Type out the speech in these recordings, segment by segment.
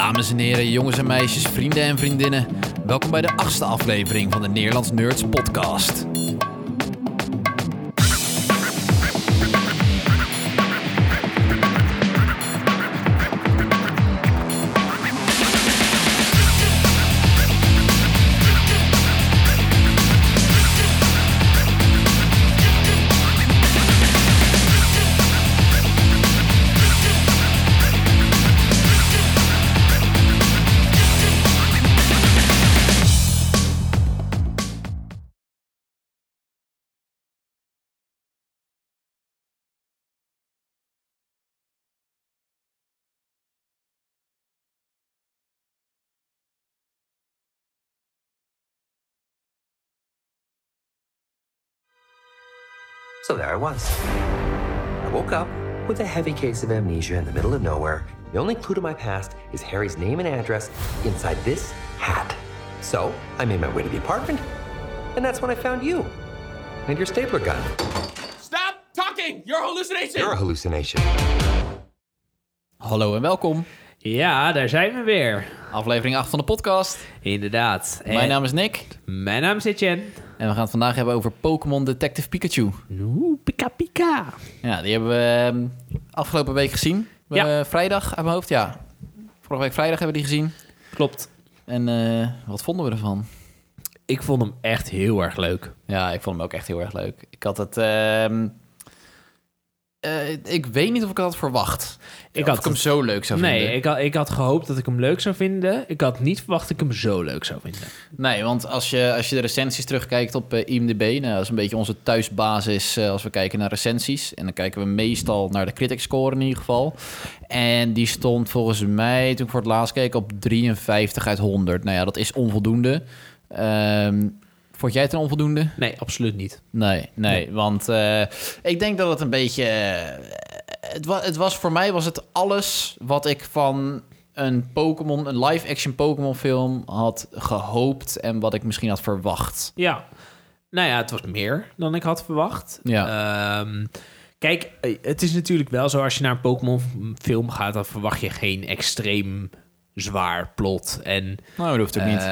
Dames en heren, jongens en meisjes, vrienden en vriendinnen. Welkom bij de achtste aflevering van de Nederlands Nerds podcast. So there I was. I woke up with a heavy case of amnesia in the middle of nowhere. The only clue to my past is Harry's name and address inside this hat. So I made my way to the apartment, and that's when I found you and your stapler gun. Stop talking! You're a hallucination! You're a hallucination. Hallo en welkom. Ja, daar zijn we weer. Aflevering 8 van de podcast. Inderdaad. En Mijn naam is Nick mijn naam is Etienne. en we gaan het vandaag hebben over Pokémon Detective Pikachu. Oeh, pika pika. Ja, die hebben we ehm, afgelopen week gezien. We Ja. vrijdag uit mijn hoofd, ja. Vorige week vrijdag hebben we die gezien. Klopt. En eh, wat vonden we ervan? Ik vond hem echt heel erg leuk. Ja, ik vond hem ook echt heel erg leuk. Ik had het... ehm, eh, ik weet niet of ik het had verwacht. Ik of had ik hem zo leuk zou vinden. Nee, ik had, ik had gehoopt dat ik hem leuk zou vinden. Ik had niet verwacht dat ik hem zo leuk zou vinden. Nee, want als je, als je de recensies terugkijkt op eh, IMDb... Nou, dat is een beetje onze thuisbasis eh, als we kijken naar recensies. En dan kijken we meestal naar de critic score in ieder geval. En die stond volgens mij, toen ik voor het laatst keek, op 53 uit 100. Nou ja, dat is onvoldoende. Ehm vond jij het een onvoldoende? Nee, absoluut niet. Nee, nee, want eh, ik denk dat het een beetje... eh, het, wa het was voor mij was het alles wat ik van een Pokémon, een live-action Pokémon film had gehoopt en wat ik misschien had verwacht. Ja. Nou ja, het was meer dan ik had verwacht. Ja. Ehm, kijk, eh, het is natuurlijk wel zo... als je naar een Pokémon film gaat... dan verwacht je geen extreem zwaar plot. En Nou, dat hoeft ook niet.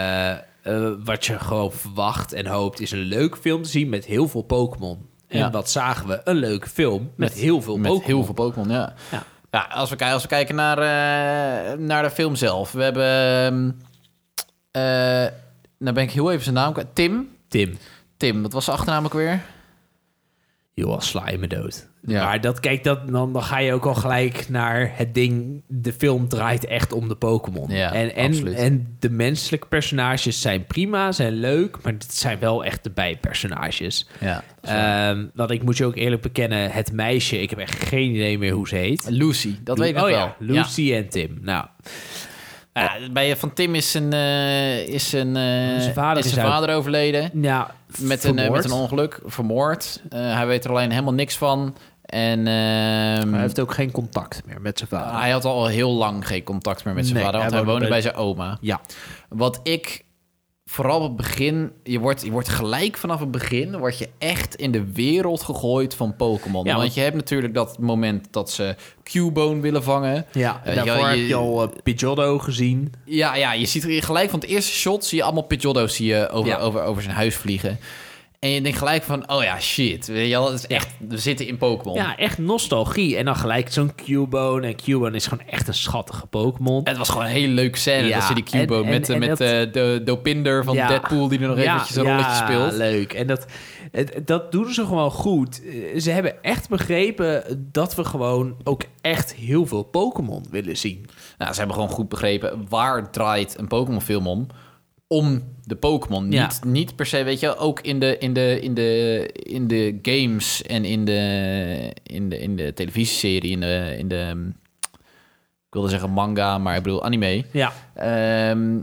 Eh, wat je gewoon verwacht en hoopt is een leuke film te zien met heel veel Pokémon. En Ja. wat zagen we? Een leuke film met, heel veel Met Pokémon. heel veel Pokémon, ja. Ja. Ja, als we, kijken- als we kijken naar, eh, naar de film zelf. We hebben... eh, nou ben ik heel even zijn naam kwijt. Tim. Tim, Tim, wat was zijn achternaam ook weer? Joh, sla je me dood. Ja. Maar dat, kijk, dat, dan, dan ga je ook al gelijk naar het ding... de film draait echt om de Pokémon. Ja, en, en, absoluut. en de menselijke personages zijn prima, zijn leuk... maar het zijn wel echt de bijpersonages. Ja. Ehm want ik moet je ook eerlijk bekennen... het meisje, ik heb echt geen idee meer hoe ze heet. Lucy, dat weet ik oh wel. ja, Lucy en Tim. Nou, Ja, bij van Tim is zijn, eh, is zijn, eh, Zijn vader is zijn uit- vader overleden. ja, Met een, eh, met een ongeluk, vermoord. Hij weet er alleen helemaal niks van. En ehm, Hij heeft ook geen contact meer met zijn vader. hij had al heel lang geen contact meer met zijn Nee, vader. Want hij, woonde bij bij- zijn oma. Ja, Wat ik vooral op het begin... Je wordt, je wordt gelijk vanaf het begin... word je echt in de wereld gegooid van Pokémon. Ja, want, want- je hebt natuurlijk dat moment dat ze Cubone willen vangen. ja. Eh, daarvoor je- heb je al uh, Pidgeotto gezien. Ja, ja, je ziet gelijk van het eerste shot... zie je allemaal Pidgeotto's zie je over, Ja. over, over zijn huis vliegen. En je denkt gelijk van... Oh ja, shit. Weet je wel, het is echt, we zitten in Pokémon. Ja, echt nostalgie. En dan gelijk zo'n Cubone. En Cubone is gewoon echt een schattige Pokémon. Het was gewoon een hele leuke scène. Ja, dat ze die Cubone en- met, en- met en eh, dat- de Dopinder van Ja. Deadpool... die er nog eventjes een rolletje speelt. leuk. En dat, dat doen ze gewoon goed. Eh, Ze hebben echt begrepen dat we gewoon ook echt heel veel Pokémon willen zien. Nou, ze hebben gewoon goed begrepen waar draait een Pokémon film om. Om de Pokémon. Niet, Ja. niet per se, weet je, ook in de, in de, in de, in de games en in de, in de, in de televisieserie, in de, in de, ik wilde zeggen manga, maar ik bedoel anime. Ja, Ehm,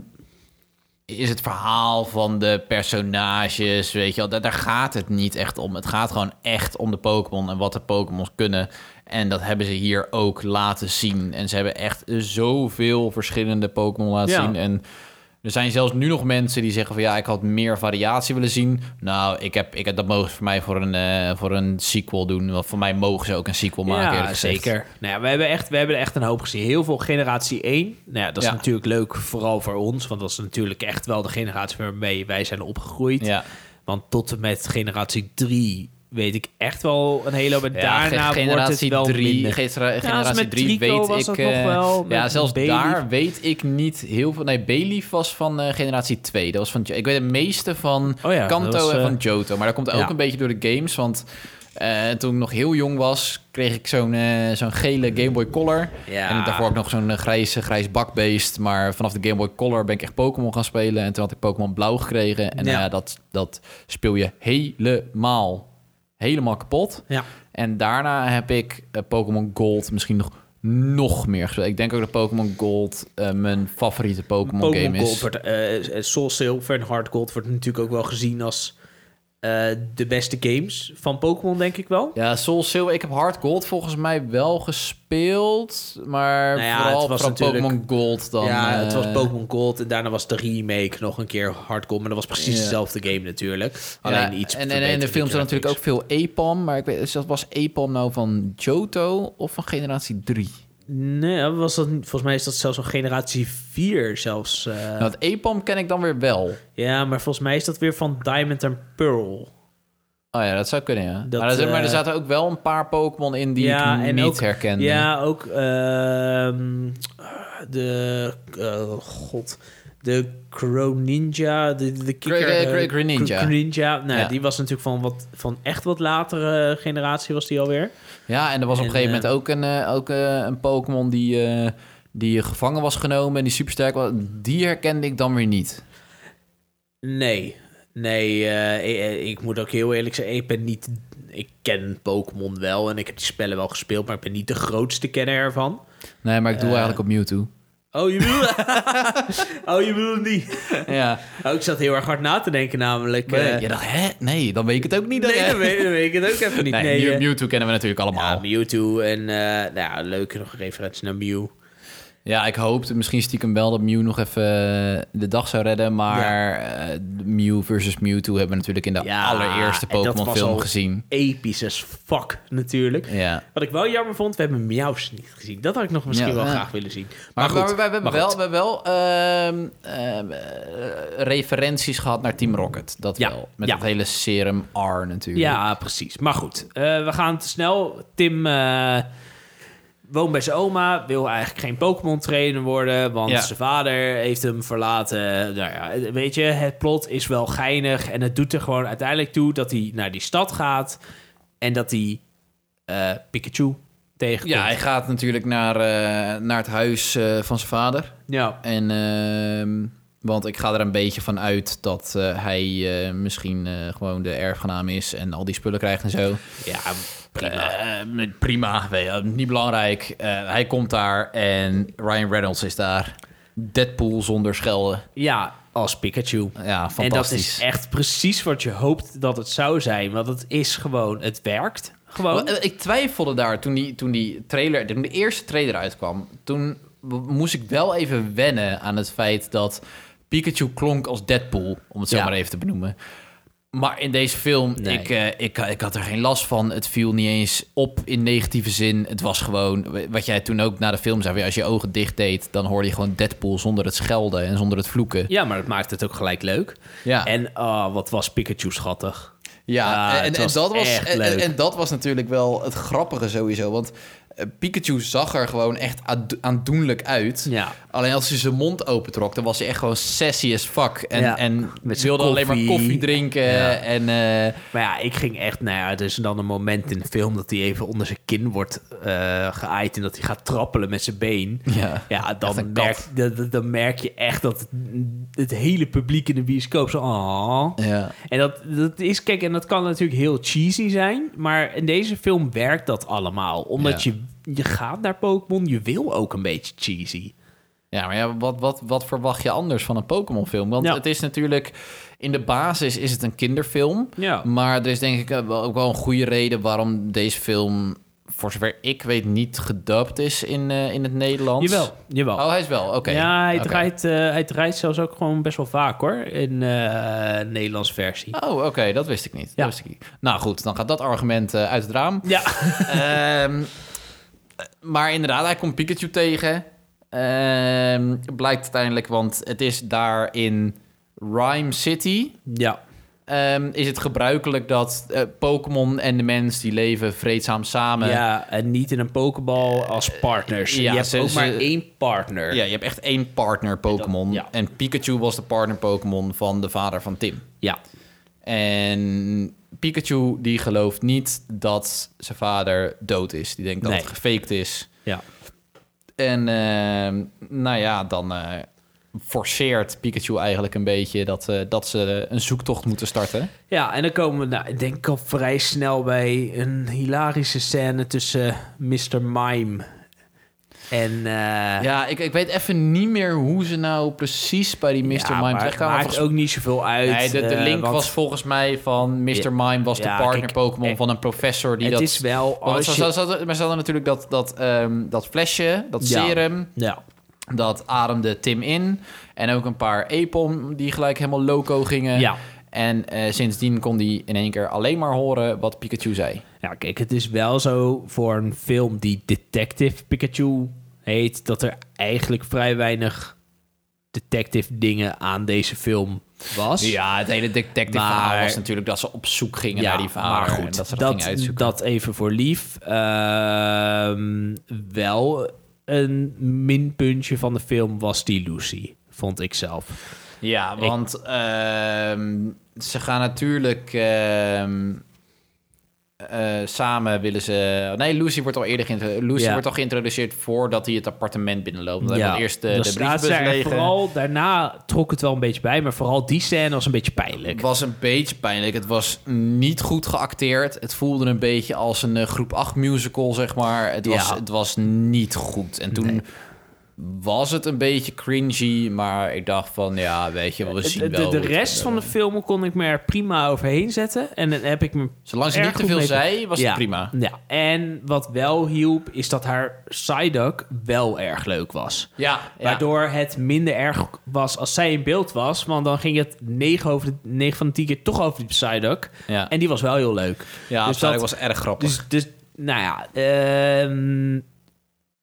is het verhaal van de personages, weet je wel, daar, daar gaat het niet echt om. Het gaat gewoon echt om de Pokémon en wat de Pokémon kunnen. En dat hebben ze hier ook laten zien. En ze hebben echt zoveel verschillende Pokémon laten Ja. zien. En Er zijn zelfs nu nog mensen die zeggen van ja, ik had meer variatie willen zien. Nou, ik heb, ik heb dat mogen voor mij voor een, eh, voor een sequel doen. Want voor mij mogen ze ook een sequel maken. ja, zeker. Nou ja, we hebben, echt, we hebben echt een hoop gezien. Heel veel generatie 1. Nou ja, dat is Ja. natuurlijk leuk, vooral voor ons. Want dat is natuurlijk echt wel de generatie waarmee wij zijn opgegroeid. Ja. Want tot en met generatie 3 weet ik echt wel een hele hoop. En Ja, daarna wordt het wel drie, minder. genera- Ja, generatie met 3 Trico weet was ik... dat nog eh, wel, ja, zelfs Bayleaf. daar weet ik niet heel veel. Nee, Bayleaf was van eh, generatie 2. Dat was van, ik weet het meeste van Oh ja, Kanto was, en eh, van Johto. Maar dat komt ook ja. een beetje door de games. Want eh, toen ik nog heel jong was, kreeg ik zo'n eh, zo'n gele Game Boy Color. Ja. En daarvoor ook nog zo'n eh, grijs, grijs bakbeest. Maar vanaf de Game Boy Color ben ik echt Pokémon gaan spelen. En toen had ik Pokémon Blauw gekregen. En Ja. ja. dat, dat speel je helemaal, helemaal kapot. Ja. En daarna heb ik eh, Pokémon Gold misschien nog, nog meer gespeeld. Ik denk ook dat Pokémon Gold eh, mijn favoriete Pokémon Pokémon game Gold is. wordt, eh, Soul Silver en Hard Gold wordt natuurlijk ook wel gezien als eh, de beste games van Pokémon, denk ik wel. Ja, Soul Silver. Ik heb Hard Gold volgens mij wel gespeeld. Maar Nou ja, vooral, het was natuurlijk- Pokémon Gold dan. ja, het was eh, Pokémon Gold en daarna was de remake nog een keer Hard Gold. Maar dat was precies Ja. dezelfde game natuurlijk. Ja, Alleen iets en, en, en in de verbeterde film zat natuurlijk ook veel EPAM. Maar ik weet, dat was EPAM nou van Johto of van generatie 3? Nee, was dat, volgens mij is dat zelfs al generatie 4 zelfs. eh. Nou, het EPAM ken ik dan weer wel. ja, maar volgens mij is dat weer van Diamond en Pearl. Oh ja, dat zou kunnen, ja. Dat, maar, er, maar er eh, zaten ook wel een paar Pokémon in die Ja, ik niet ook- herkende. Ja, ook ehm, de... eh, God... De Croninja, de, de kikker... Eh. Greninja. Nou, Ja. die was natuurlijk van, wat, van echt wat latere generatie was die alweer. Ja, en er was op een En, gegeven eh, moment ook een, eh, ook, eh, een Pokémon die, eh, die gevangen was genomen en die super sterk was. Die herkende ik dan weer niet. Nee, nee, eh, ik, moet ook heel eerlijk zeggen, ik ben niet... Ik ken Pokémon wel en ik heb die spellen wel gespeeld, maar ik ben niet de grootste kenner ervan. Nee, maar ik doe Eh, eigenlijk op Mewtwo. Oh, je bedoelt... oh, je bedoelt niet. Ja. Oh, ik zat heel erg hard na te denken namelijk. Maar eh, je dacht, hè? Nee, dan weet ik het ook niet. dan, nee, dan weet, dan weet ik het ook even niet. Nee, Nee, Mew- eh, Mewtwo kennen we natuurlijk allemaal. Ja, Mewtwo en uh, nou leuke nog referentie naar Mew. Ja, ik hoopte misschien stiekem wel dat Mew nog even eh, de dag zou redden. Maar eh, Mew versus Mewtwo hebben we natuurlijk in de Ja, allereerste en dat Pokémon was film al- gezien. Episch as fuck natuurlijk. Ja. Wat ik wel jammer vond, we hebben Meows niet gezien. Dat had ik nog misschien Ja, wel ja. graag willen zien. Maar, Maar, goed, we, we hebben maar wel, goed. we hebben wel ehm, ehm, eh, referenties gehad naar Team Rocket. Dat Ja, wel. Met ja. het hele serum R natuurlijk. Ja, precies. Maar goed, we gaan te snel. Tim woont bij zijn oma, wil eigenlijk geen Pokémon trainer worden, want Ja. zijn vader heeft hem verlaten. Nou ja, weet je, het plot is wel geinig en het doet er gewoon uiteindelijk toe dat hij naar die stad gaat en dat hij eh, Pikachu tegenkomt. Ja, hij gaat natuurlijk naar, eh, naar het huis eh, van zijn vader. ja. En, ehm, want ik ga er een beetje van uit dat hij misschien gewoon de erfgenaam is en al die spullen krijgt en zo. ja, prima. Eh, prima, je, niet belangrijk. Eh, hij komt daar en Ryan Reynolds is daar. Deadpool zonder schelden. ja, als Pikachu. Ja, En dat fantastisch. is echt precies wat je hoopt dat het zou zijn. Want het is gewoon, het werkt gewoon. Eh, Ik twijfelde daar toen die, toen die trailer, toen de eerste trailer uitkwam. Toen moest ik wel even wennen aan het feit dat Pikachu klonk als Deadpool, om het zo Ja. maar even te benoemen. Maar in deze film, Nee. ik, eh, ik, ik had er geen last van. Het viel niet eens op in negatieve zin. Het was gewoon, wat jij toen ook na de film zei, als je je ogen dicht deed, dan hoorde je gewoon Deadpool zonder het schelden en zonder het vloeken. Ja, maar dat maakt het ook gelijk leuk. Ja. En ah, wat was Pikachu schattig. Ja, Ja, en, het en, was dat was, en, en dat was natuurlijk wel het grappige sowieso. Want Pikachu zag er gewoon echt aandoenlijk uit. Ja. Alleen als hij zijn mond opentrok, dan was hij echt gewoon sassy as fuck. En, Ja, en wilde alleen maar koffie. drinken. Ja. En eh, Maar ja, ik ging echt... Nou ja, er is dan een moment in de film dat hij even onder zijn kin wordt eh geaaid... en dat hij gaat trappelen met zijn been. ja. Ja, dan merk, dan, dan- merk je echt dat het, het hele publiek in de bioscoop zo... "Aw." Ja. En dat, dat is, kijk, en dat kan natuurlijk heel cheesy zijn, maar in deze film werkt dat allemaal. Omdat je, je gaat naar Pokémon, je wil ook een beetje cheesy. Ja, maar ja, wat, wat, wat verwacht je anders van een Pokémon-film? Want Ja. het is natuurlijk... In de basis is het een kinderfilm. Ja. Maar er is denk ik ook wel een goede reden waarom deze film voor zover ik weet, niet gedubt is in, eh, in het Nederlands. Jawel, jawel. Oh, hij is wel, oké. Ja, hij, draait, eh, hij draait zelfs ook gewoon best wel vaak hoor, in eh Nederlands versie. Oh, oké, dat wist ik niet. Ja. Dat wist ik niet. Nou goed, dan gaat dat argument uit het raam. Ja, Ehm, maar inderdaad, hij komt Pikachu tegen. Ehm, blijkt uiteindelijk, want het is daar in Rhyme City. ja. Ehm, is het gebruikelijk dat eh, Pokémon en de mens die leven vreedzaam samen. ja, en niet in een pokeball als partners. ja, je hebt ze- ook maar ze- één partner. Ja, je hebt echt één partner Pokémon. ja. En Pikachu was de partner Pokémon van de vader van Tim. ja. En Pikachu die gelooft niet dat zijn vader dood is. Die denkt dat Nee. het gefaked is. ja. En ehm, nou ja, dan eh, forceert Pikachu eigenlijk een beetje dat, eh, dat ze een zoektocht moeten starten. Ja, en dan komen we, nou, ik denk al vrij snel bij een hilarische scène tussen Mr. Mime en... eh, Ja, ik, ik weet even niet meer hoe ze nou precies bij die Mr. ja, Mime terechtkwamen. maakt Volgens- ook niet zoveel uit. Nee, de, de eh, link want was volgens mij van Mr. Ja. Mime was de partner Pokémon eh, van een professor die het dat... is wel als ze, maar ze hadden natuurlijk dat, dat, ehm, dat flesje, dat serum, Ja, dat ademde Tim in. En ook een paar Epom die gelijk helemaal loco gingen. ja. En sindsdien kon hij in één keer alleen maar horen wat Pikachu zei. Ja, kijk, het is wel zo voor een film die Detective Pikachu heet, dat er eigenlijk vrij weinig detective dingen aan deze film was. Ja, het hele detective Maar- verhaal was natuurlijk dat ze op zoek gingen naar die vader. maar en goed, dat ze dat, dat, gingen dat even voor lief. Ehm, wel een minpuntje van de film was die Lucy, vond ik zelf. Ja, want ehm, ze gaan natuurlijk ehm, eh, samen willen ze. Nee, Lucy wordt al eerder geïntro- Lucy Ja. wordt al geïntroduceerd voordat hij het appartement binnenloopt. Dan ja. eerst de, brievenbus leeg. Vooral daarna trok het wel een beetje bij, maar vooral die scène was een beetje pijnlijk. Het was een beetje pijnlijk. Het was niet goed geacteerd. Het voelde een beetje als een eh, groep 8 musical, zeg maar. Het was, Ja. het was niet goed. En toen Nee. Was het een beetje cringy, maar ik dacht van, ja, weet je we zien de, de, wel. de rest van de film kon ik me er prima overheen zetten. En dan heb ik me Zolang ze niet te veel zei, was ja, het prima. Ja, en wat wel hielp, is dat haar Psyduck wel erg leuk was. Ja, Waardoor het minder erg was als zij in beeld was. Want dan ging het 9, over de, 9 van de 10 keer toch over die Psyduck. Ja, En die was wel heel leuk. ja dus dat- was erg grappig. Dus, dus nou ja, ehm,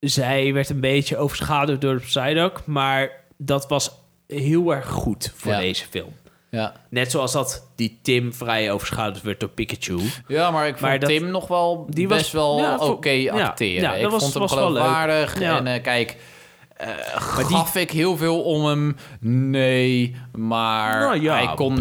zij werd een beetje overschaduwd door Psyduck. Maar dat was heel erg goed voor Ja. deze film. ja. Net zoals dat die Tim vrij overschaduwd werd door Pikachu. ja, maar ik vond Maar dat- Tim nog wel die best was- wel ja, oké ja, acteren. ja, ik dat vond hem was wel leuk. geloofwaardig. Ja. En eh, kijk, eh, Maar die- ik heel veel om hem? Nee, maar Nou ja, hij, kon,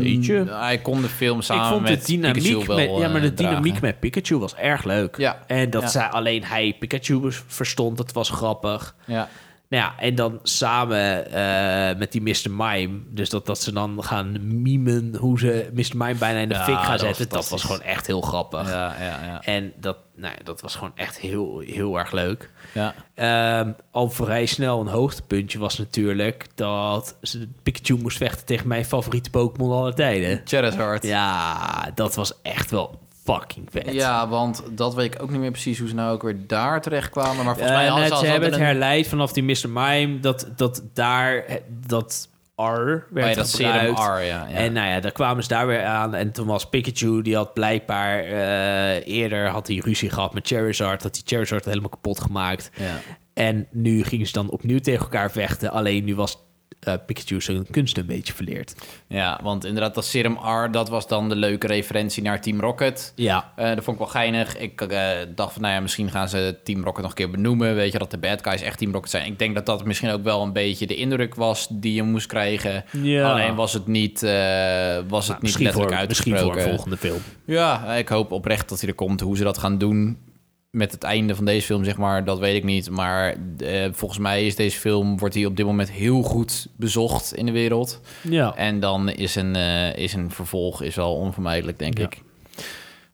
hij kon de film samen ik vond met de dynamiek Pikachu wel met, ja, maar de eh, dynamiek dragen. met Pikachu was erg leuk. Ja. En dat zij alleen hij Pikachu verstond, dat was grappig. Ja. Nou ja, en dan samen eh, met die Mr. Mime. Dus dat, dat ze dan gaan mimen hoe ze Mr. Mime bijna in de Ja, fik gaan zetten. Dat was gewoon echt heel grappig. Ja, ja, ja. En dat, nou ja, dat was gewoon echt heel, heel erg leuk. ja. Ehm, al vrij snel een hoogtepuntje was natuurlijk dat ze- Pikachu moest vechten tegen mijn favoriete Pokémon aller tijden. Charizard. Ja, dat was echt wel fucking vet. Ja, want dat weet ik ook niet meer precies hoe ze nou ook weer daar terecht kwamen. Maar volgens Eh, mij net, ze ze hebben het een... herleid vanaf die Mr. Mime, dat, dat daar eh, dat R werd Oh ja, dat gebruikt. R, ja. ja. En nou ja, daar kwamen ze daar weer aan. En toen was Pikachu, die had blijkbaar eh, eerder had hij ruzie gehad met Charizard. Dat die Charizard helemaal kapot gemaakt. ja. En nu gingen ze dan opnieuw tegen elkaar vechten. Alleen nu was eh, Pikachu zijn kunst een beetje verleerd. ja, want inderdaad, dat serum R, dat was dan de leuke referentie naar Team Rocket. Ja, Eh, dat vond ik wel geinig. Ik eh, dacht van, nou ja, misschien gaan ze Team Rocket nog een keer benoemen. Weet je, dat de bad guys echt Team Rocket zijn. Ik denk dat dat misschien ook wel een beetje de indruk was die je moest krijgen. Ja. Alleen was het niet, was het niet misschien, letterlijk voor, misschien uitgesproken. voor een volgende film. Ja, ik hoop oprecht dat hij er komt. Hoe ze dat gaan doen met het einde van deze film, zeg maar, dat weet ik niet. Maar eh, volgens mij is deze film, wordt hij op dit moment heel goed bezocht in de wereld. Ja. En dan is een, eh, is een vervolg is wel onvermijdelijk, denk Ja. ik.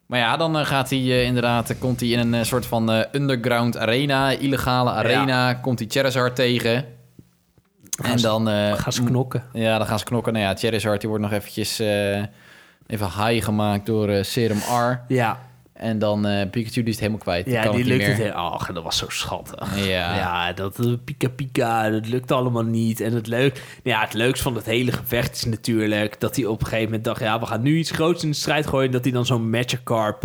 Maar ja, dan eh, gaat hij eh, inderdaad, komt hij in een soort van underground arena, illegale arena, komt hij Charizard tegen. Gaan en dan... Gaan ze knokken. ja, dan gaan ze knokken. Nou ja, Charizard die wordt nog eventjes even high gemaakt door Serum R. Ja, En dan eh, Pikachu die is het helemaal kwijt. Ja, kan die het niet lukt het meer. heel... Ach, dat was zo schattig. Ja. Ja, dat eh, pika pika, dat lukt allemaal niet. En het leuk, ja, het leukste van het hele gevecht is natuurlijk dat hij op een gegeven moment dacht, ja, we gaan nu iets groots in de strijd gooien, dat hij dan zo'n Magikarp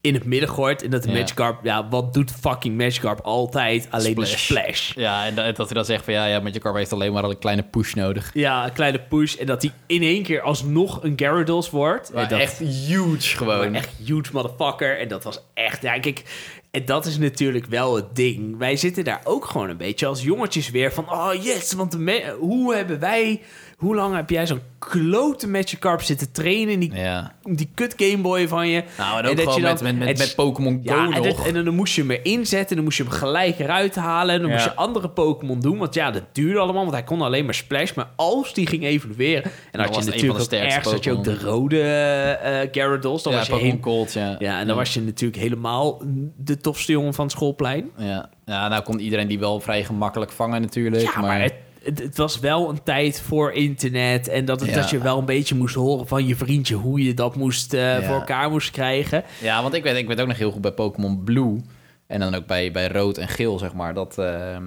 in het midden gooit en dat de Ja. Magikarp, ja, wat doet fucking Magikarp altijd? Alleen een Splash. splash. Ja, en dat, dat hij dan zegt van ja, ja, car heeft alleen maar een kleine push nodig. Ja, een kleine push en dat hij in één keer alsnog een Gyarados wordt. Dat, echt huge gewoon. Echt huge motherfucker. En dat was echt, ja, kijk. En dat is natuurlijk wel het ding. Wij zitten daar ook gewoon een beetje als jongetjes weer van... Oh yes, want de hoe hebben wij... Hoe lang heb jij zo'n klote Magikarp zitten trainen? Die, Ja. die kut Gameboy van je. Nou, en ook dat je dan- met, met, met, met Pokémon Go ja, en, dat- en dan moest je hem erin zetten. En dan moest je hem gelijk eruit halen. En dan moest je andere Pokémon doen. Want ja, dat duurde allemaal. Want hij kon alleen maar Splash. Maar als die ging evolueren... En dan had was je het een van natuurlijk de ook ergens had je ook de rode Gyarados. Dan ja, was je Pokémon Gold, ja. ja, en dan was je natuurlijk helemaal de tofste jongen van het schoolplein. Ja. ja, nou kon iedereen die wel vrij gemakkelijk vangen natuurlijk. Ja, maar het, het, het was wel een tijd voor internet. En dat, het, Ja. dat je wel een beetje moest horen van je vriendje... hoe je dat moest, eh, Ja. voor elkaar moest krijgen. Ja, want ik weet, ik weet ook nog heel goed bij Pokémon Blue. En dan ook bij, bij rood en geel, zeg maar. Dat ehm,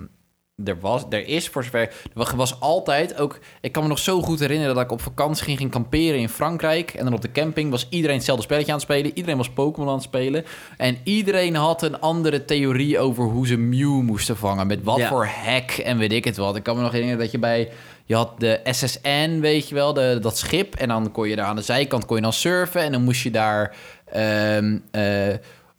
er was, er is voor zover. Er was- altijd ook. Ik kan me nog zo goed herinneren dat ik op vakantie ging, ging kamperen in Frankrijk. En dan op de camping was iedereen hetzelfde spelletje aan het spelen. Iedereen was Pokémon aan het spelen. En iedereen had een andere theorie over hoe ze Mew moesten vangen. Met wat Ja. voor hack en weet ik het wat. Ik kan me nog herinneren dat je bij. Je had de SSN, weet je wel, de, dat schip. En dan kon je daar aan de zijkant kon je dan surfen. En dan moest je daar ehm, eh,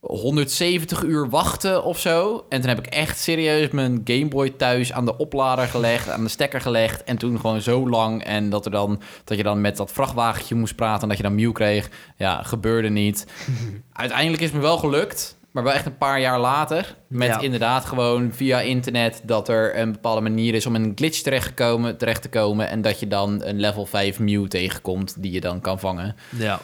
170 uur wachten of zo. En toen heb ik echt serieus mijn Game Boy thuis aan de oplader gelegd, aan de stekker gelegd. En toen gewoon zo lang. En dat, er dan, dat je dan met dat vrachtwagentje moest praten en dat je dan Mew kreeg. Ja, gebeurde niet. Uiteindelijk is het me wel gelukt. Maar wel echt een paar jaar later. Met Ja. inderdaad gewoon via internet dat er een bepaalde manier is om in een glitch terecht, gekomen, terecht te komen. En dat je dan een level 5 Mew tegenkomt die je dan kan vangen. Ja.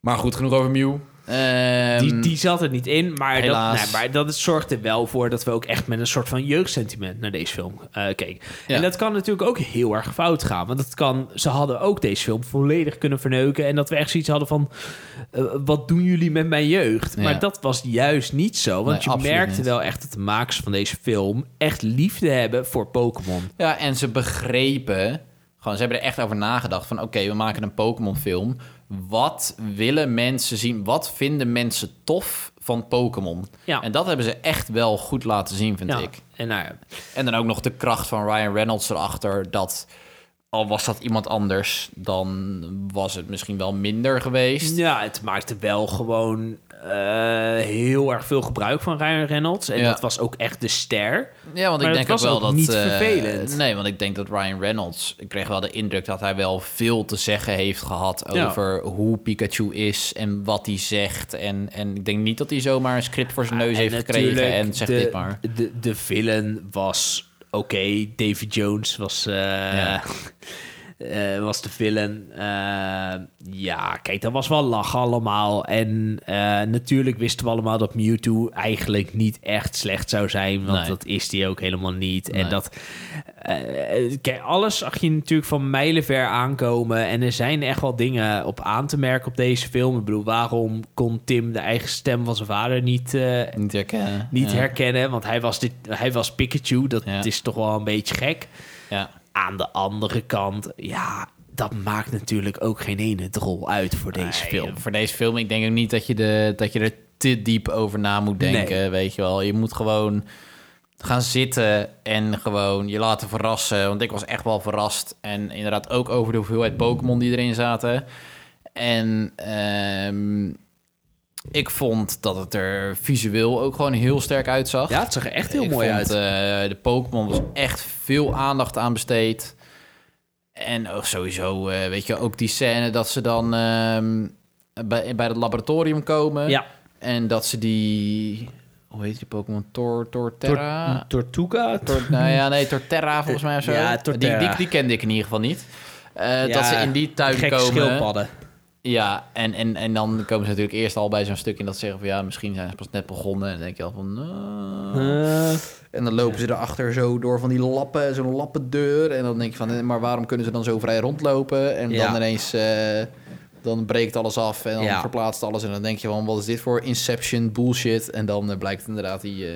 Maar goed, genoeg over Mew. Ehm, Die, die zat er niet in, maar dat, nee, maar dat zorgt er wel voor dat we ook echt met een soort van jeugdsentiment naar deze film eh, keken. Ja. En dat kan natuurlijk ook heel erg fout gaan. Want dat kan, ze hadden ook deze film volledig kunnen verneuken. En dat we echt zoiets hadden van: eh, wat doen jullie met mijn jeugd? Ja. Maar dat was juist niet zo. Want Nee, je merkte niet. wel echt dat de makers van deze film echt liefde hebben voor Pokémon. Ja, en ze begrepen... Gewoon, ze hebben er echt over nagedacht van... oké, we maken een Pokémon-film. Wat willen mensen zien? Wat vinden mensen tof van Pokémon? Ja. En dat hebben ze echt wel goed laten zien, vind Ja. ik. En nou ja, En dan ook nog de kracht van Ryan Reynolds erachter... dat al was dat iemand anders... dan was het misschien wel minder geweest. Ja, het maakte wel gewoon eh, heel erg veel gebruik van Ryan Reynolds. En Ja. dat was ook echt de ster. Ja, want Maar ik denk ook wel ook dat... niet eh, vervelend. nee, want ik denk dat Ryan Reynolds... Ik kreeg wel de indruk dat hij wel veel te zeggen heeft gehad... Ja. over hoe Pikachu is en wat hij zegt. En, en ik denk niet dat hij zomaar een script voor zijn neus En heeft gekregen... en zegt de, dit maar. De, de villain was oké. Davy Jones was, Ja. eh, was de villain. Eh, ja, kijk, dat was wel lachen allemaal. En eh, natuurlijk wisten we allemaal dat Mewtwo eigenlijk niet echt slecht zou zijn. Want Nee. dat is hij ook helemaal niet. En dat... kijk, alles zag je natuurlijk van mijlenver aankomen. En er zijn echt wel dingen op aan te merken op deze film. Ik bedoel, waarom kon Tim de eigen stem van zijn vader niet... Niet herkennen. niet ja. herkennen, want hij was, dit, hij was Pikachu. Dat Ja. is toch wel een beetje gek. Ja. Aan de andere kant, ja, dat maakt natuurlijk ook geen ene drol uit voor deze Nee, film. Voor deze film, ik denk ook niet dat je, de, dat je er te diep over na moet denken, Nee. weet je wel. Je moet gewoon gaan zitten en gewoon je laten verrassen. Want ik was echt wel verrast. En inderdaad ook over de hoeveelheid Pokémon die erin zaten. En ehm, ik vond dat het er visueel ook gewoon heel sterk uitzag. Ja, het zag er echt heel ik mooi vond, uit. eh, de Pokémon was echt veel aandacht aan besteed. En sowieso, eh, weet je, ook die scène dat ze dan ehm, bij, bij het laboratorium komen. ja, En dat ze die... Hoe heet die Pokémon? Tor, Torterra? Tortuga? Tor, nou ja, nee, Torterra volgens mij of zo. Ja, die, Torterra. die, die kende ik in ieder geval niet. Eh, Ja, dat ze in die tuin komen. schildpadden. Ja, en, en, en dan komen ze natuurlijk eerst al bij zo'n stuk in dat ze zeggen van ja, misschien zijn ze pas net begonnen. En dan denk je al van. nou. Eh, En dan lopen ze erachter zo door van die lappen, zo'n lappendeur. En dan denk je van, eh, maar waarom kunnen ze dan zo vrij rondlopen? En Ja. dan ineens, eh, dan breekt alles af en dan Ja. verplaatst alles. En dan denk je van, wat is dit voor Inception bullshit? En dan blijkt inderdaad die,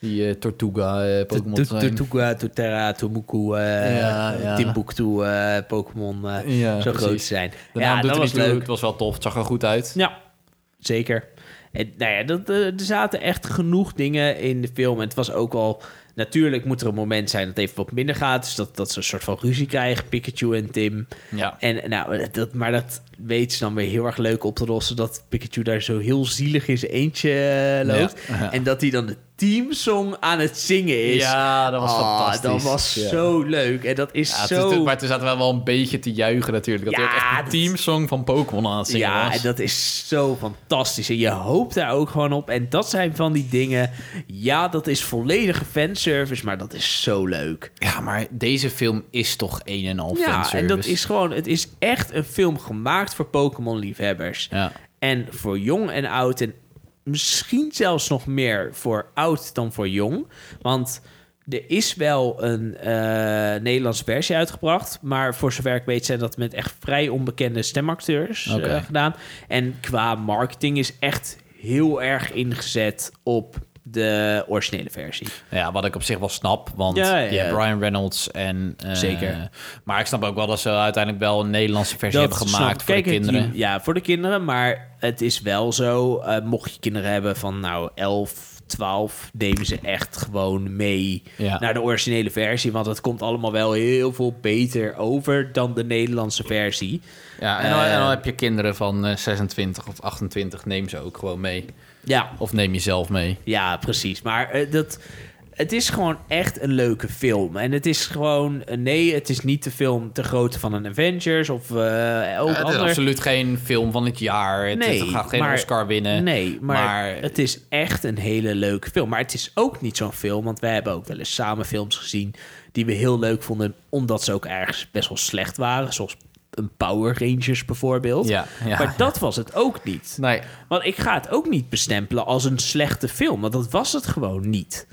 die eh, Tortuga eh, Pokémon zijn. Tortuga, Torterra, Tomuku, eh Ja, ja. Timbuktu, eh, Pokémon eh, Ja, zo precies. groot zijn. De ja, dat was leuk. Het was wel tof. Het zag er goed uit. Ja, zeker. En nou ja, dat, er zaten echt genoeg dingen in de film. En het was ook al... Natuurlijk moet er een moment zijn dat het even wat minder gaat. Dus dat, dat ze een soort van ruzie krijgen, Pikachu en Tim. Ja. En nou, dat, maar dat weet ze dan weer heel erg leuk op te lossen. Dat Pikachu daar zo heel zielig in zijn eentje loopt. Ja. En dat hij dan de teamsong aan het zingen is. Ja, dat was Ah, fantastisch. Dat was Ja. zo leuk. En dat is Ja, het zo... is- maar toen zaten we wel een beetje te juichen natuurlijk. Dat Ja, echt een teamsong van Pokémon aan het zingen Ja, was. en dat is zo fantastisch. En je hoopt daar ook gewoon op. En dat zijn van die dingen... Ja, dat is volledige fanservice, maar dat is zo leuk. Ja, maar deze film is toch een en al Ja, fanservice. en dat is gewoon... Het is echt een film gemaakt voor Pokémon-liefhebbers. Ja. En voor jong en oud. En misschien zelfs nog meer voor oud dan voor jong. Want er is wel een eh, Nederlandse versie uitgebracht. Maar voor zover ik weet zijn dat met echt vrij onbekende stemacteurs eh, gedaan. En qua marketing is echt heel erg ingezet op de originele versie. Ja, wat ik op zich wel snap, want Ja, ja, je hebt ja. Brian Reynolds en... eh, Zeker. Maar ik snap ook wel dat ze uiteindelijk wel een Nederlandse versie hebben gemaakt voor de het- kinderen. Ja, voor de kinderen. Maar het is wel zo, eh, mocht je kinderen hebben van nou 11, 12, nemen ze echt gewoon mee Ja. naar de originele versie. Want het komt allemaal wel heel veel beter over dan de Nederlandse versie. Ja, en dan, Eh, en dan heb je kinderen van eh, 26 of 28, neem ze ook gewoon mee. Ja, Of neem je zelf mee. ja precies. Maar eh, dat, het is gewoon echt een leuke film. En het is gewoon, eh, nee, het is niet de film te grootte van een Avengers of eh ook het is absoluut geen film van het jaar. Het, Nee, het gaat geen maar- Oscar winnen. Nee, maar, maar- het is echt een hele leuke film. Maar het is ook niet zo'n film, want wij hebben ook wel eens samen films gezien die we heel leuk vonden, omdat ze ook ergens best wel slecht waren. Zoals een Power Rangers bijvoorbeeld. Ja, ja. Maar dat was het ook niet. Nee, Want ik ga het ook niet bestempelen als een slechte film, want dat was het gewoon niet.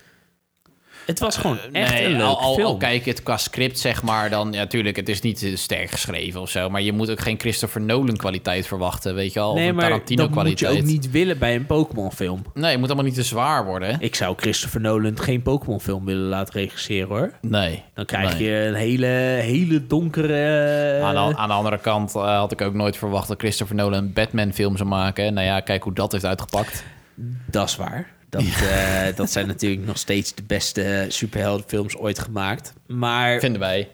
Het was gewoon echt nee, een leuke al, al, film. al kijk het qua script, zeg maar, dan... Ja, tuurlijk, het is niet eh, sterk geschreven of zo. Maar je moet ook geen Christopher Nolan kwaliteit verwachten, weet je. Of nee, een maar Tarantino dat moet je kwaliteit. ook niet willen bij een Pokémon film. Nee, het moet allemaal niet te zwaar worden. Ik zou Christopher Nolan geen Pokémon film willen laten regisseren hoor. Nee. Dan krijg nee. je een hele, hele donkere... Aan de, aan de andere kant eh, had ik ook nooit verwacht dat Christopher Nolan een Batman-film zou maken. Nou ja, kijk hoe dat heeft uitgepakt. Dat is waar. Dat, eh, dat zijn natuurlijk nog steeds de beste superheldenfilms ooit gemaakt. Maar Vinden wij.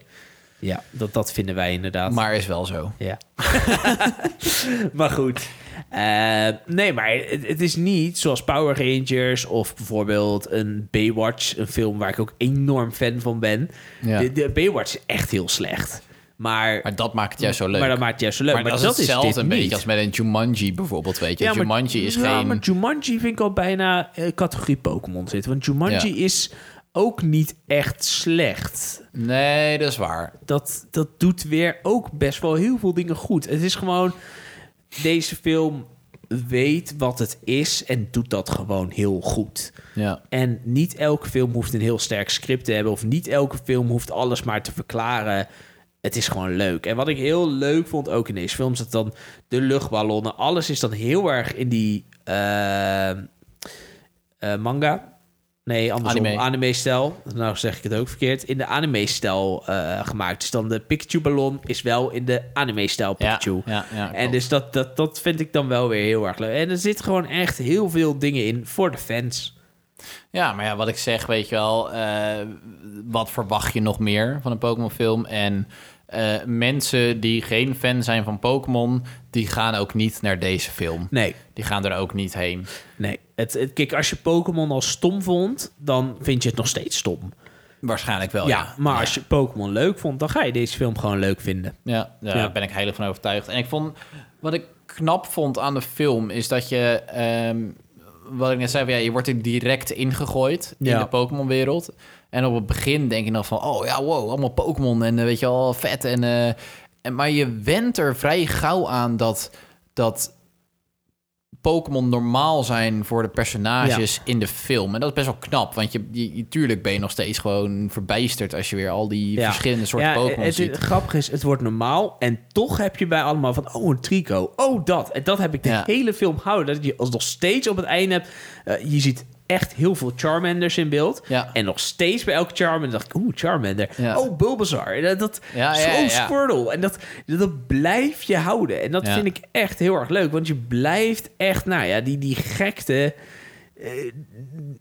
ja, dat, dat vinden wij inderdaad. Maar is wel zo. Ja. maar goed. Eh, nee, maar het, het is niet zoals Power Rangers of bijvoorbeeld een Baywatch, een film waar ik ook enorm fan van ben. Ja. De, de Baywatch is echt heel slecht. Maar, Maar dat maakt het juist zo leuk. maar dat maakt het juist zo leuk. Maar Maar, dat is hetzelfde dit een beetje niet. als met een Jumanji bijvoorbeeld, weet je. Ja, maar- Jumanji is ja, geen... maar Jumanji vind ik al bijna eh, categorie Pokémon zitten. Want Jumanji Ja. is ook niet echt slecht. Nee, dat is waar. Dat, dat doet weer ook best wel heel veel dingen goed. Het is gewoon... Deze film weet wat het is en doet dat gewoon heel goed. Ja. En niet elke film hoeft een heel sterk script te hebben... of niet elke film hoeft alles maar te verklaren. Het is gewoon leuk. En wat ik heel leuk vond ook in deze film... is dat dan de luchtballonnen... alles is dan heel erg in die eh, eh, manga... Nee, andersom. Anime. Anime-stijl. nou zeg ik het ook verkeerd. In de anime-stijl eh, gemaakt. Dus dan de Pikachu-ballon is wel in de anime-stijl Pikachu. ja, ja, en dus dat, dat, dat vind ik dan wel weer heel erg leuk. En er zit gewoon echt heel veel dingen in voor de fans. Ja, maar ja, wat ik zeg, weet je wel, eh, wat verwacht je nog meer van een Pokémon-film? En eh, mensen die geen fan zijn van Pokémon, die gaan ook niet naar deze film. Nee, Die gaan er ook niet heen. nee. Het, het, kijk, als je Pokémon al stom vond, dan vind je het nog steeds stom. Waarschijnlijk wel, ja, ja. maar als je Pokémon leuk vond, dan ga je deze film gewoon leuk vinden. Ja, daar ben ik heilig van overtuigd. En ik vond, wat ik knap vond aan de film, is dat je, ehm, wat ik net zei, ja, je wordt er direct ingegooid in Ja. de Pokémon-wereld. En op het begin denk je nog van, oh ja, wow, allemaal Pokémon en eh, weet je wel, vet. En, eh, en, maar je went er vrij gauw aan dat, dat Pokémon normaal zijn voor de personages in de film. En dat is best wel knap, want je, je, tuurlijk ben je nog steeds gewoon verbijsterd als je weer al die Ja. verschillende soorten Ja, Pokémon ziet. Het grappige is, het wordt normaal. En toch heb je bij allemaal van, oh, een trico. Oh, dat. En dat heb ik de hele film gehouden. Dat je als nog steeds op het einde hebt... eh, je ziet echt heel veel Charmanders in beeld. Ja. En nog steeds bij elke Charmander dacht ik, oeh, Charmander. Ja. Oh, Bulbasaur. Dat, dat, Ja, zo ja, ja. Squirtle. En dat, dat blijf je houden. En dat vind ik echt heel erg leuk. Want je blijft echt, nou ja, die, die gekte... eh,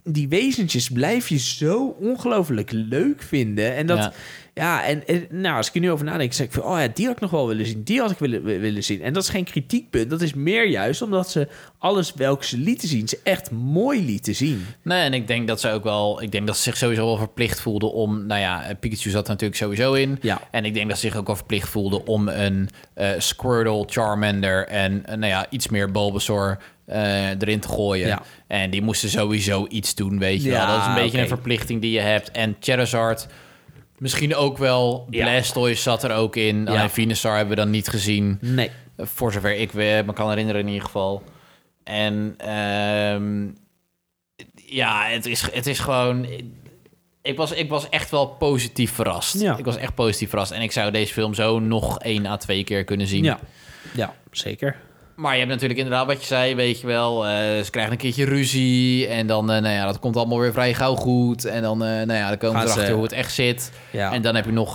die wezentjes blijf je zo ongelooflijk leuk vinden. En dat, Ja. en, en, nou, als ik er nu over nadenk, zeg ik van, oh ja, die had ik nog wel willen zien. Die had ik willen, willen zien. En dat is geen kritiekpunt. Dat is meer juist omdat ze alles welke ze lieten zien, ze echt mooi lieten zien. Nee, en ik denk dat ze ook wel... Ik denk dat ze zich sowieso wel verplicht voelden om... Nou ja, Pikachu zat er natuurlijk sowieso in. Ja. En ik denk dat ze zich ook wel verplicht voelden om een eh, Squirtle, Charmander... en eh, nou ja, iets meer Bulbasaur eh, erin te gooien. Ja. En die moesten sowieso iets doen, weet je Ja, wel. Dat is een beetje een verplichting die je hebt. En Charizard... Misschien ook wel. Ja. Blastoise zat er ook in. Alleen Venusaur hebben we dan niet gezien. Nee. Eh, Voor zover ik me kan herinneren in ieder geval. En ehm, ja, het is, het is gewoon... Ik was, ik was echt wel positief verrast. Ja. Ik was echt positief verrast. En ik zou deze film zo nog één à twee keer kunnen zien. Ja. Ja, zeker. Maar je hebt natuurlijk inderdaad wat je zei, weet je wel. eh, ze krijgen een keertje ruzie. En dan, eh, nou ja, dat komt allemaal weer vrij gauw goed. En dan, eh, nou ja, dan komen ze erachter hoe het echt zit. Ja. En dan heb je nog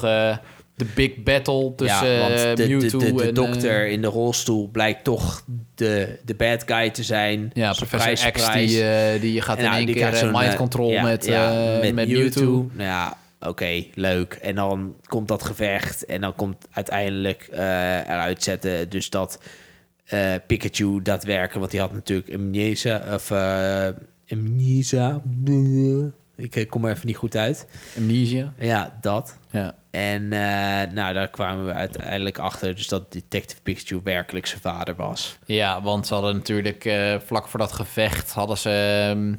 de big battle tussen ja, want de, de, Mewtwo de, de en... dokter in de rolstoel blijkt toch de, de bad guy te zijn. Ja, Professor X die, die je gaat En in nou, één keer mind control met, eh, met, Mewtwo. Nou ja, oké, leuk. En dan komt dat gevecht en dan komt uiteindelijk eruit zetten dus dat eh, Pikachu daadwerkelijk, want die had natuurlijk amnesia of uh, amnesia. Ik eh, kom er even niet goed uit. Amnesia. Ja, dat. Ja. En nou, daar kwamen we uiteindelijk achter dus dat Detective Pikachu werkelijk zijn vader was. ja, want ze hadden natuurlijk vlak voor dat gevecht... hadden ze ehm,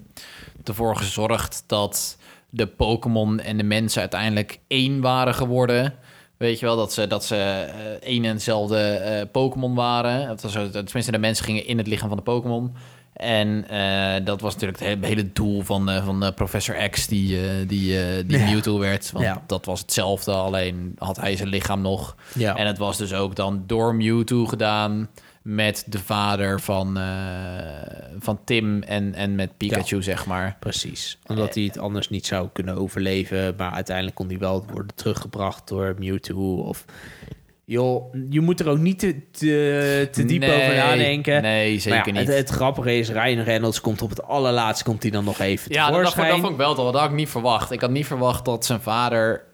ervoor gezorgd dat de Pokémon en de mensen uiteindelijk één waren geworden... Weet je wel, dat ze, dat ze eh, één en hetzelfde eh, Pokémon waren. Het was tenminste, de mensen gingen in het lichaam van de Pokémon. En eh, dat was natuurlijk het hele, hele doel van, eh, van eh, Professor X, die, eh, die, eh, die Ja. Mewtwo werd. Want Ja. dat was hetzelfde, alleen had hij zijn lichaam nog. Ja. En het was dus ook dan door Mewtwo gedaan met de vader van, eh, van Tim en, en met Pikachu, zeg maar. Precies. Omdat hij het anders niet zou kunnen overleven. Maar uiteindelijk kon hij wel worden teruggebracht door Mewtwo. Of joh, je moet er ook niet te, te, te diep Nee, over nadenken. nee, zeker ja, niet. Het, het grappige is, Ryan Reynolds komt op het allerlaatste komt hij dan nog even Ja, dat, dat vond ik wel toch. Dat had ik niet verwacht. Ik had niet verwacht dat zijn vader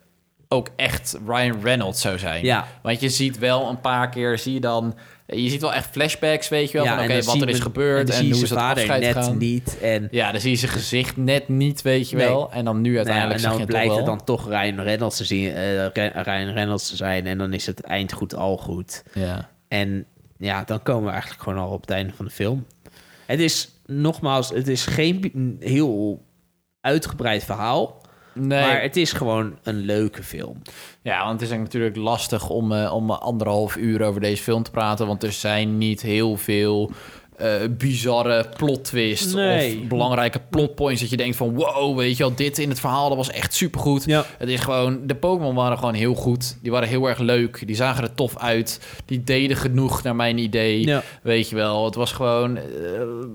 ook echt Ryan Reynolds zou zijn. Ja. Want je ziet wel een paar keer, zie je dan... Je ziet wel echt flashbacks, weet je wel, van en oké, wat er is gebeurd en, je hoe is dat vader afscheid net gaan. niet. En Ja, dan zie je zijn gezicht net niet, weet je Nee. wel. En dan nu uiteindelijk Nou ja, zeg en dan blijkt het dan toch Ryan Reynolds te zien, eh, Ryan Reynolds te zijn. En dan is het eind goed al goed. Ja. En ja, dan komen we eigenlijk gewoon al op het einde van de film. Het is nogmaals, het is geen heel uitgebreid verhaal. Nee, Maar het is gewoon een leuke film. ja, want het is natuurlijk lastig om, eh, om anderhalf uur over deze film te praten. Want er zijn niet heel veel eh, bizarre plot twists Nee. of belangrijke plotpoints. Dat je denkt van wow, weet je wel, dit in het verhaal, dat was echt supergoed. Ja. Het is gewoon, de Pokémon waren gewoon heel goed. Die waren heel erg leuk. Die zagen er tof uit. Die deden genoeg naar mijn idee. Ja. Weet je wel, het was gewoon, eh,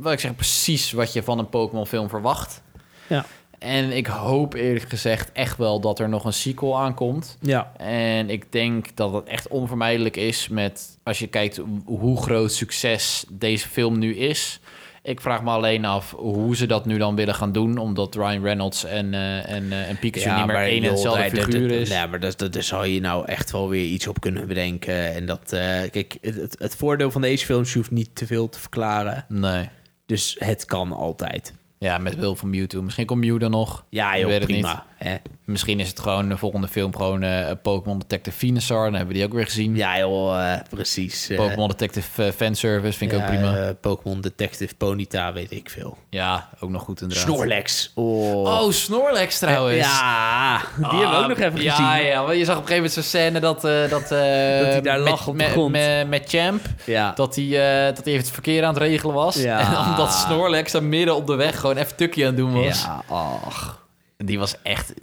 wat ik zeg, precies wat je van een Pokémon film verwacht. Ja. En ik hoop eerlijk gezegd echt wel dat er nog een sequel aankomt. Ja. En ik denk dat het echt onvermijdelijk is met, als je kijkt hoe groot succes deze film nu is. Ik vraag me alleen af hoe ze dat nu dan willen gaan doen, omdat Ryan Reynolds en, eh, en, eh, en Pikachu niet meer één en hetzelfde figuur is. Ja, maar daar daar zou je nou echt wel weer iets op kunnen bedenken. En dat, eh, kijk, het, het, het voordeel van deze films, je hoeft niet te veel te verklaren. Nee. Dus het kan altijd. Ja, met wil van Mewtwo. Misschien komt Mew dan nog. Ja, Ik joh, weet het prima. Eh. Misschien is het gewoon de volgende film gewoon eh, Pokémon Detective Venusaur. Dan hebben we die ook weer gezien. Ja, joh, eh, precies. eh. Pokémon Detective fanservice vind ik Ja, ook prima. Pokémon Detective Ponyta, weet ik veel. ja, ook nog goed inderdaad. Snorlax. Oh, Oh, Snorlax trouwens. Ja, die hebben we ook nog even ja, gezien. Ja, want je zag op een gegeven moment zo'n scène dat... dat, Dat hij daar met, lag op de met, grond. Met, met Champ. Ja. Dat hij, dat hij even het verkeer aan het regelen was. Ja. En omdat Snorlax daar midden op de weg gewoon even tukje aan het doen was. Ja, ach. Die was echt...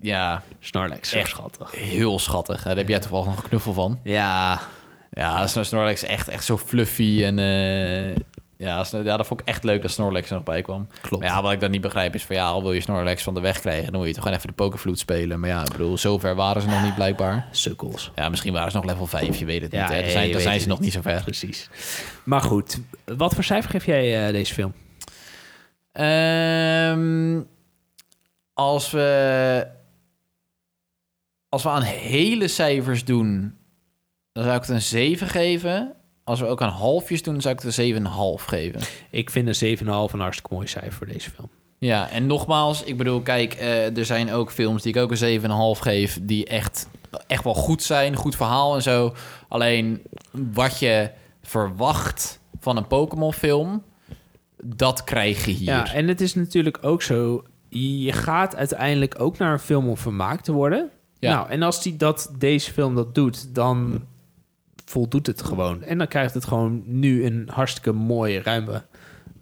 Ja, Snorlax, Echt. schattig. heel schattig. Daar heb jij toevallig nog een knuffel van. Ja, Ja, Snor- Snorlax is echt, echt zo fluffy en... eh, ja, Snor- ja, dat vond ik echt leuk dat Snorlax er nog bij kwam. Klopt. Maar ja, wat ik dan niet begrijp is van... Ja, al wil je Snorlax van de weg krijgen... dan moet je toch gewoon even de Pokévloed spelen. Maar ja, ik bedoel, zover waren ze nog niet blijkbaar. sukkels. Ja, misschien waren ze nog level 5, je weet het Ja, niet. Hè? Dan zijn, zijn ze nog niet. niet zo ver. Precies. Maar goed, wat voor cijfer geef jij eh, deze film? Ehm, als we... Als we aan hele cijfers doen... dan zou ik het een 7 geven. Als we ook aan halfjes doen, zou ik het een 7,5 geven. Ik vind een 7,5 een hartstikke mooi cijfer voor deze film. Ja, en nogmaals, ik bedoel, kijk, eh, er zijn ook films die ik ook een 7,5 geef, die echt, echt wel goed zijn, goed verhaal en zo. Alleen wat je verwacht van een Pokémon-film, dat krijg je hier. Ja, en het is natuurlijk ook zo... Je gaat uiteindelijk ook naar een film om vermaakt te worden. Ja. Nou, en als die dat, deze film dat doet, dan voldoet het gewoon. En dan krijgt het gewoon nu een hartstikke mooie, ruime...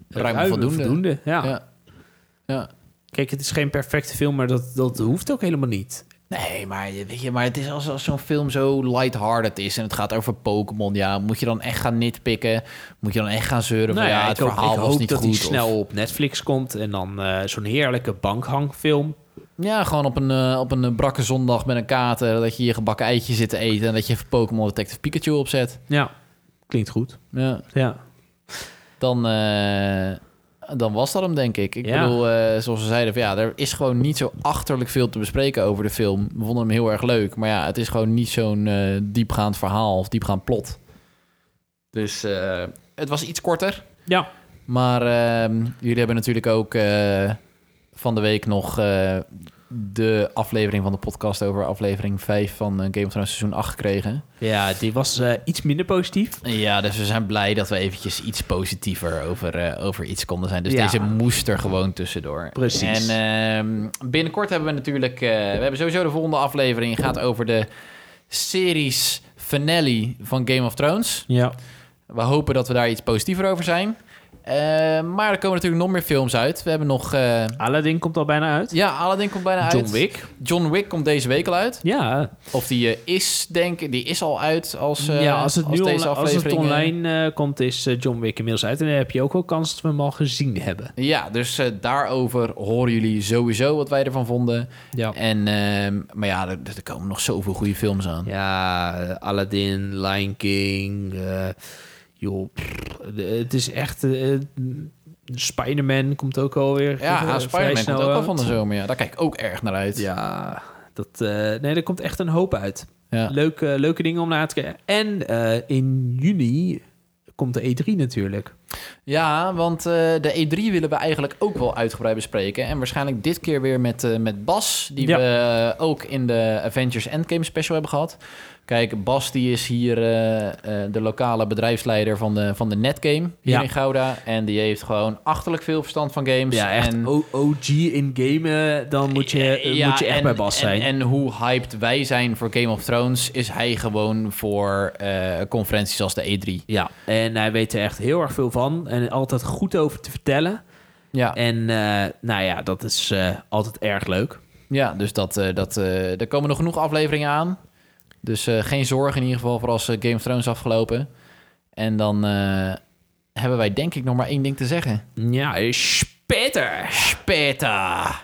Ruime voldoende. ja. ja. ja. Kijk, het is geen perfecte film, maar dat, dat hoeft ook helemaal niet. Nee, maar, weet je, maar het is als, als zo'n film zo lighthearted is en het gaat over Pokémon, ja, moet je dan echt gaan nitpikken? Moet je dan echt gaan zeuren van Nou ja, het ik hoop- verhaal ik was hoop niet dat goed? hij of- snel op Netflix komt en dan eh, zo'n heerlijke bankhangfilm. Ja, gewoon op een, eh, op een eh, brakke zondag met een kater... dat je je gebakken eitje zit te eten... en dat je even Pokémon Detective Pikachu opzet. Ja, klinkt goed. Ja, Ja. dan, dan was dat hem, denk ik. Ik Ja. bedoel, eh, zoals we zeiden... Van, ja, er is gewoon niet zo achterlijk veel te bespreken over de film. We vonden hem heel erg leuk. Maar ja, het is gewoon niet zo'n eh, diepgaand verhaal... of diepgaand plot. Dus eh, het was iets korter. Ja. Maar ehm, jullie hebben natuurlijk ook van de week nog de aflevering van de podcast over aflevering 5 van eh, Game of Thrones seizoen 8 gekregen. Ja, die was eh, iets minder positief. Ja, dus we zijn blij dat we eventjes iets positiever over, eh, over iets konden zijn. Dus Ja. deze moest er gewoon tussendoor. Precies. En ehm, binnenkort hebben we natuurlijk... we hebben sowieso de volgende aflevering gaat over de series finale van Game of Thrones. Ja. We hopen dat we daar iets positiever over zijn. Eh, maar er komen natuurlijk nog meer films uit. We hebben nog... eh, Aladdin komt al bijna uit. ja, Aladdin komt bijna uit. John Wick. John Wick komt deze week al uit. Ja, Of die eh, is, denk ik, die is al uit als, ja als, het nu deze als het online komt, is John Wick inmiddels uit. En dan heb je ook wel kans dat we hem al gezien hebben. Ja, dus daarover horen jullie sowieso wat wij ervan vonden. Ja. En, ehm, maar ja, er, er komen nog zoveel goede films aan. Ja, Aladdin, Lion King. Joh, pff, het is echt... eh, Spider-Man komt ook alweer. Ja, vrij Spider-Man komt ook al van de zomer. Ja, daar kijk ik ook erg naar uit. Ja, dat, eh, nee, er komt echt een hoop uit. Ja. Leuke, leuke dingen om naar te kijken. En in juni komt de E3 natuurlijk. Ja, want de E3 willen we eigenlijk ook wel uitgebreid bespreken. En waarschijnlijk dit keer weer met, met Bas, die Ja. we ook in de Avengers Endgame special hebben gehad. Kijk, Bas die is hier eh, eh, de lokale bedrijfsleider van de, van de Netgame hier Ja. in Gouda. En die heeft gewoon achterlijk veel verstand van games. Ja, echt En, OG in gamen, dan moet je, Eh, ja, moet je echt en- bij Bas zijn. En, en hoe hyped wij zijn voor Game of Thrones, is hij gewoon voor conferenties als de E3. ja, en hij weet er echt heel erg veel van. En altijd goed over te vertellen. Ja, En nou ja, dat is altijd erg leuk. Ja, dus dat, dat, er komen nog genoeg afleveringen aan. Dus eh, geen zorgen in ieder geval voor als eh, Game of Thrones afgelopen. En dan eh, hebben wij denk ik nog maar één ding te zeggen. Ja, is Peter. Speta!